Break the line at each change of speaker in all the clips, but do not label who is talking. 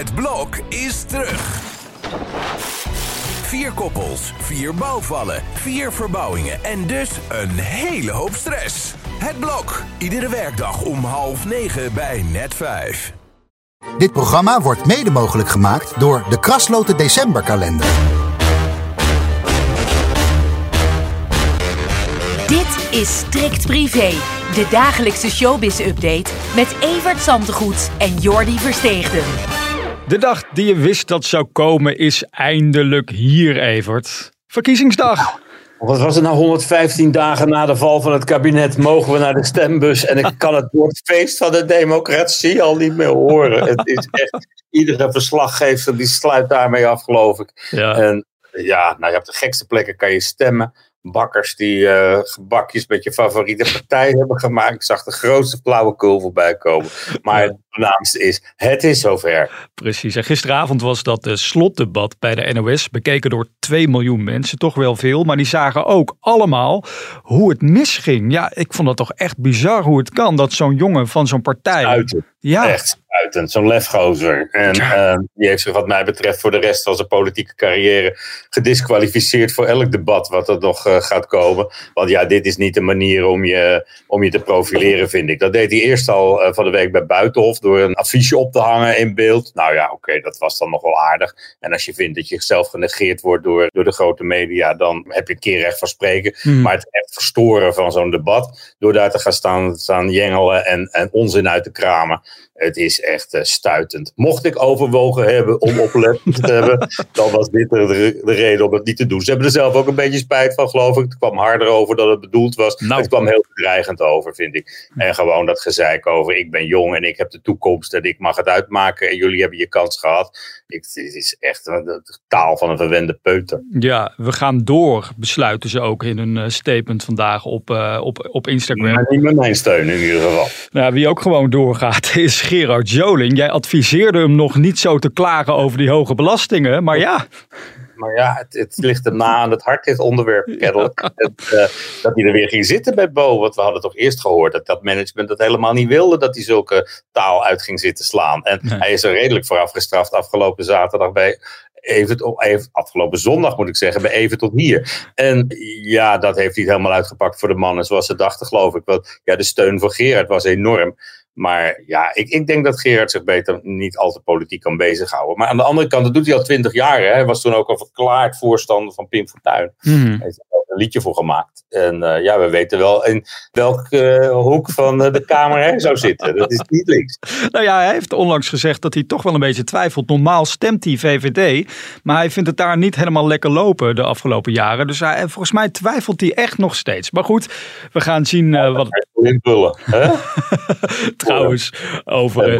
Het blok is terug. Vier koppels, vier bouwvallen, vier verbouwingen en dus een hele hoop stress. Het blok, iedere werkdag om half negen bij net vijf.
Dit programma wordt mede mogelijk gemaakt door de Krasloten Decemberkalender.
Dit is Strikt Privé, de dagelijkse showbiz-update met Evert Zantegoed en Jordi Versteegden.
De dag die je wist dat zou komen is eindelijk hier, Evert. Verkiezingsdag.
Wat was het nou, 115 dagen na de val van het kabinet mogen we naar de stembus en ik kan het woord feest van de democratie al niet meer horen. Het is echt, iedere verslaggever die sluit daarmee af, geloof ik.
Ja.
En ja, nou, je op de gekste plekken kan je stemmen. Bakkers die eh, gebakjes met je favoriete partij hebben gemaakt. Ik zag de grootste flauwekul voorbij komen. Maar het voornaamste is, het is zover.
Precies. En gisteravond was dat de slotdebat bij de NOS. Bekeken door 2 miljoen mensen. Toch wel veel. Maar die zagen ook allemaal hoe het misging. Ja, ik vond dat toch echt bizar hoe het kan. Dat zo'n jongen van zo'n partij.
Uiten.
Ja,
Echt Zo'n lefgozer. En
Ja.
eh, die heeft zich wat mij betreft voor de rest van zijn politieke carrière gedisqualificeerd voor elk debat wat er nog eh, gaat komen. Want ja, dit is niet de manier om je, om je te profileren, vind ik. Dat deed hij eerst al eh, van de week bij Buitenhof door een affiche op te hangen in beeld. Nou ja, oké, dat was dan nog wel aardig. En als je vindt dat je zelf genegeerd wordt door, door de grote media, dan heb je een keer recht van spreken.
Hmm.
Maar het echt verstoren van zo'n debat, door daar te gaan staan, staan jengelen en, en onzin uit te kramen. Het is echt eh, stuitend. Mocht ik overwogen hebben om oplettend te hebben, dan was dit de, de reden om het niet te doen. Ze hebben er zelf ook een beetje spijt van, geloof ik. Het kwam harder over dan het bedoeld was.
Nou.
Het kwam heel bedreigend over, vind ik. En gewoon dat gezeik over, ik ben jong en ik heb de toekomst en ik mag het uitmaken en jullie hebben je kans gehad. Ik, het is echt een, de taal van een verwende peuter.
ja, we gaan door, besluiten ze ook in hun eh, statement vandaag op, eh, op, op Instagram.
Maar niet met mijn steun in ieder geval.
Nou, wie ook gewoon doorgaat is Gerard Joling. Jij adviseerde hem nog niet zo te klagen over die hoge belastingen. Maar ja,
Maar ja, het, het ligt hem na aan het hart, dit onderwerp, kennelijk. Het, eh, dat hij er weer ging zitten bij Bo. Want we hadden toch eerst gehoord dat dat management dat helemaal niet wilde. Dat hij zulke taal uit ging zitten slaan. En
Nee.
hij is er redelijk voor afgestraft afgelopen zaterdag bij... Even, even, afgelopen zondag moet ik zeggen, bij Even tot hier. En ja, dat heeft niet helemaal uitgepakt voor de mannen zoals ze dachten, geloof ik. Want ja, de steun voor Gerard was enorm. Maar ja, ik, ik denk dat Gerard zich beter niet al te politiek kan bezighouden. Maar aan de andere kant, dat doet hij al twintig jaar. Hè? Hij was toen ook al verklaard voorstander van Pim Fortuyn.
hmm,
Hij een liedje voor gemaakt. En eh, ja, we weten wel in welke eh, hoek van eh, de Kamer hij zou zitten. Dat is niet links.
Nou ja, hij heeft onlangs gezegd dat hij toch wel een beetje twijfelt. Normaal stemt hij VVD, maar hij vindt het daar niet helemaal lekker lopen de afgelopen jaren. Dus hij, volgens mij twijfelt hij echt nog steeds. Maar goed, we gaan zien wat...
Invullen, hè?
Trouwens, over...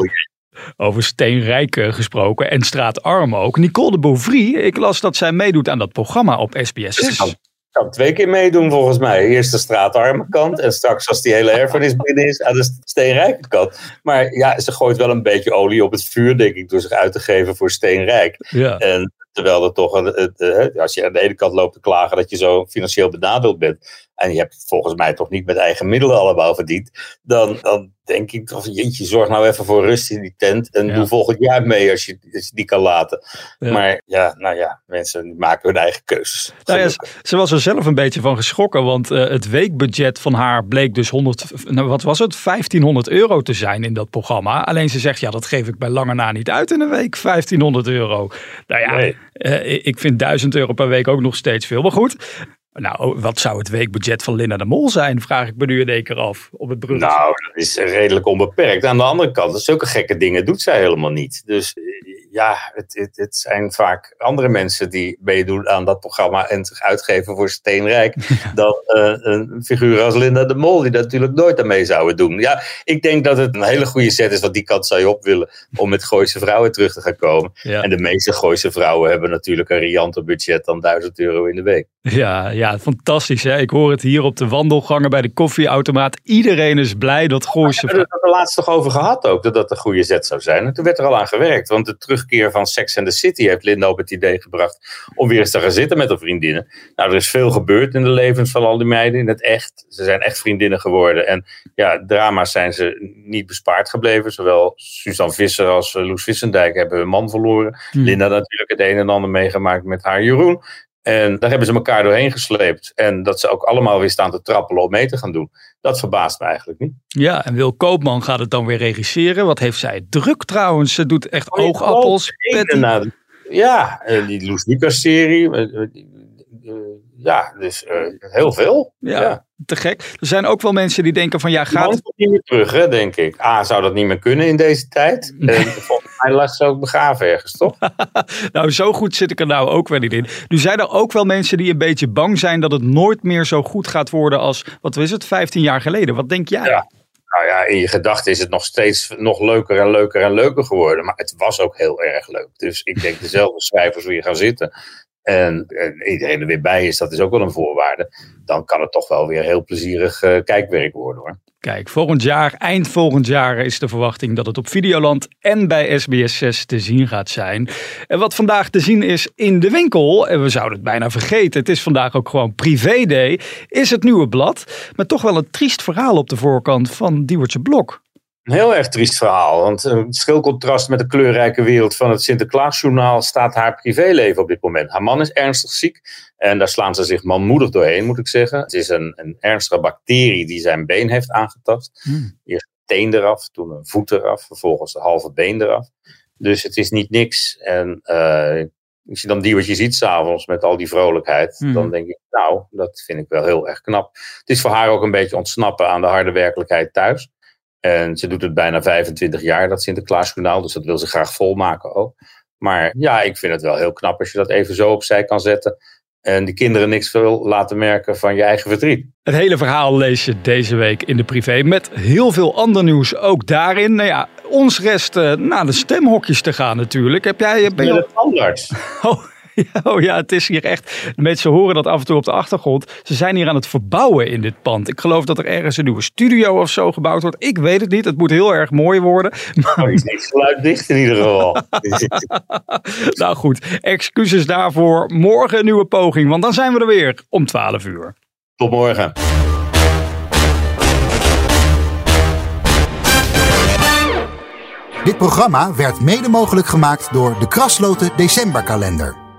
Over steenrijke gesproken en straatarm ook. Nicole de Beauvrie. ik las dat zij meedoet aan dat programma op
SBS6 kan, twee keer meedoen volgens mij. Eerst de straatarme kant en straks als die hele erfenis binnen is aan de steenrijke kant. Maar ja, ze gooit wel een beetje olie op het vuur denk ik door zich uit te geven voor steenrijk.
Ja.
En terwijl er toch, een, het, eh, als je aan de ene kant loopt te klagen dat je zo financieel benadeeld bent. En je hebt het volgens mij toch niet met eigen middelen allemaal verdiend. Dan, dan denk ik toch, jeetje, zorg nou even voor rust in die tent. En
Ja.
doe volgend jaar mee als je, als je die kan laten.
Ja.
Maar ja, nou ja, mensen maken hun eigen keuzes.
Nou ja, ze- was er zelf een beetje van geschrokken, want eh, het weekbudget van haar bleek dus 100, nou, wat was het, 1500 euro te zijn in dat programma. Alleen ze zegt, ja, dat geef ik bij lange na niet uit in een week, 1500 euro. Nou ja,
Nee.
Eh, ik vind 1000 euro per week ook nog steeds veel. Maar goed, nou, wat zou het weekbudget van Linda de Mol zijn, vraag ik me nu in één keer af op het bruggetje.
Nou, dat is redelijk onbeperkt. Aan de andere kant, zulke gekke dingen doet zij helemaal niet. Dus ja, het, het, het zijn vaak andere mensen die meedoen aan dat programma en zich uitgeven voor steenrijk. Dan eh, een figuur als Linda de Mol, die dat natuurlijk nooit aan mee zouden doen. Ja, ik denk dat het een hele goede set is, want die kant zou je op willen om met Gooise vrouwen terug te gaan komen.
Ja.
En de meeste Gooise vrouwen hebben natuurlijk een rianter budget dan 1000 euro in de week.
Ja, ja, fantastisch. Hè? Ik hoor het hier op de wandelgangen bij de koffieautomaat. Iedereen is blij dat Gooise...
We hebben het er laatst toch over gehad ook, dat dat een goede zet zou zijn. En toen werd er al aan gewerkt, want het terugkeer van Sex and the City heeft Linda op het idee gebracht om weer eens te gaan zitten met haar vriendinnen. Nou, er is veel gebeurd in de levens van al die meiden in het echt. Ze zijn echt vriendinnen geworden. En ja, drama's zijn ze niet bespaard gebleven. Zowel Suzanne Visser als uh, Loes Vissendijk hebben hun man verloren. Hmm. Linda natuurlijk het een en ander meegemaakt met haar Jeroen. En daar hebben ze elkaar doorheen gesleept. En dat ze ook allemaal weer staan te trappelen om mee te gaan doen. Dat verbaast me eigenlijk niet.
Ja, en Wil Koopman gaat het dan weer regisseren. Wat heeft zij druk trouwens. Ze doet echt oh, oogappels.
Ja, die Loes Lucas serie. Eh, eh, ja, dus uh, heel veel. Ja,
te gek. Er zijn ook wel mensen die denken van ja, gaat...
Het niet meer terug, hè, denk ik. A, zou dat niet meer kunnen in deze tijd? Volgens mij lag ze ook begraven ergens, toch?
nou, zo goed zit ik er nou ook wel niet in. Nu zijn er ook wel mensen die een beetje bang zijn dat het nooit meer zo goed gaat worden als, wat is het, 15 jaar geleden. Wat denk jij?
Ja. Nou ja, in je gedachten is het nog steeds nog leuker en leuker en leuker geworden. Maar het was ook heel erg leuk. Dus ik denk dezelfde schrijvers weer gaan zitten en, iedereen er weer bij is, dat is ook wel een voorwaarde. Dan kan het toch wel weer heel plezierig uh, kijkwerk worden hoor.
Kijk, volgend jaar, eind volgend jaar is de verwachting dat het op Videoland en bij SBS 6 te zien gaat zijn. En wat vandaag te zien is in de winkel, en we zouden het bijna vergeten, het is vandaag ook gewoon privé day, is het nieuwe blad. Met toch wel een triest verhaal op de voorkant van Diewertje Blok.
Een heel erg triest verhaal. Want een eh, schil contrast met de kleurrijke wereld van het Sinterklaasjournaal staat haar privéleven op dit moment. Haar man is ernstig ziek en daar slaan ze zich manmoedig doorheen, moet ik zeggen. Het is een, een ernstige bacterie die zijn been heeft aangetast. Hmm. Eerst een teen eraf, toen een voet eraf, vervolgens de halve been eraf. Dus het is niet niks. En uh, als je dan die wat je ziet s'avonds met al die vrolijkheid, hmm. dan denk ik, nou, dat vind ik wel heel erg knap. Het is voor haar ook een beetje ontsnappen aan de harde werkelijkheid thuis. En ze doet het bijna 25 jaar, dat Sinterklaasjournaal. Dus dat wil ze graag volmaken ook. Maar ja, ik vind het wel heel knap als je dat even zo opzij kan zetten. En de kinderen niks wil laten merken van je eigen verdriet.
Het hele verhaal lees je deze week in de privé. Met heel veel ander nieuws ook daarin. Nou ja, ons rest uh, naar de stemhokjes te gaan natuurlijk. Heb jij...
Ben je... tandarts.
Oh, oh ja, het is hier echt. De mensen horen dat af en toe op de achtergrond. Ze zijn hier aan het verbouwen in dit pand. Ik geloof dat er ergens een nieuwe studio of zo gebouwd wordt. Ik weet het niet. Het moet heel erg mooi worden.
Maar... Oh, is niet geluid in ieder geval.
nou goed, excuses daarvoor. Morgen een nieuwe poging, want dan zijn we er weer om 12 uur.
Tot morgen.
Dit programma werd mede mogelijk gemaakt door de Krasloten Decemberkalender.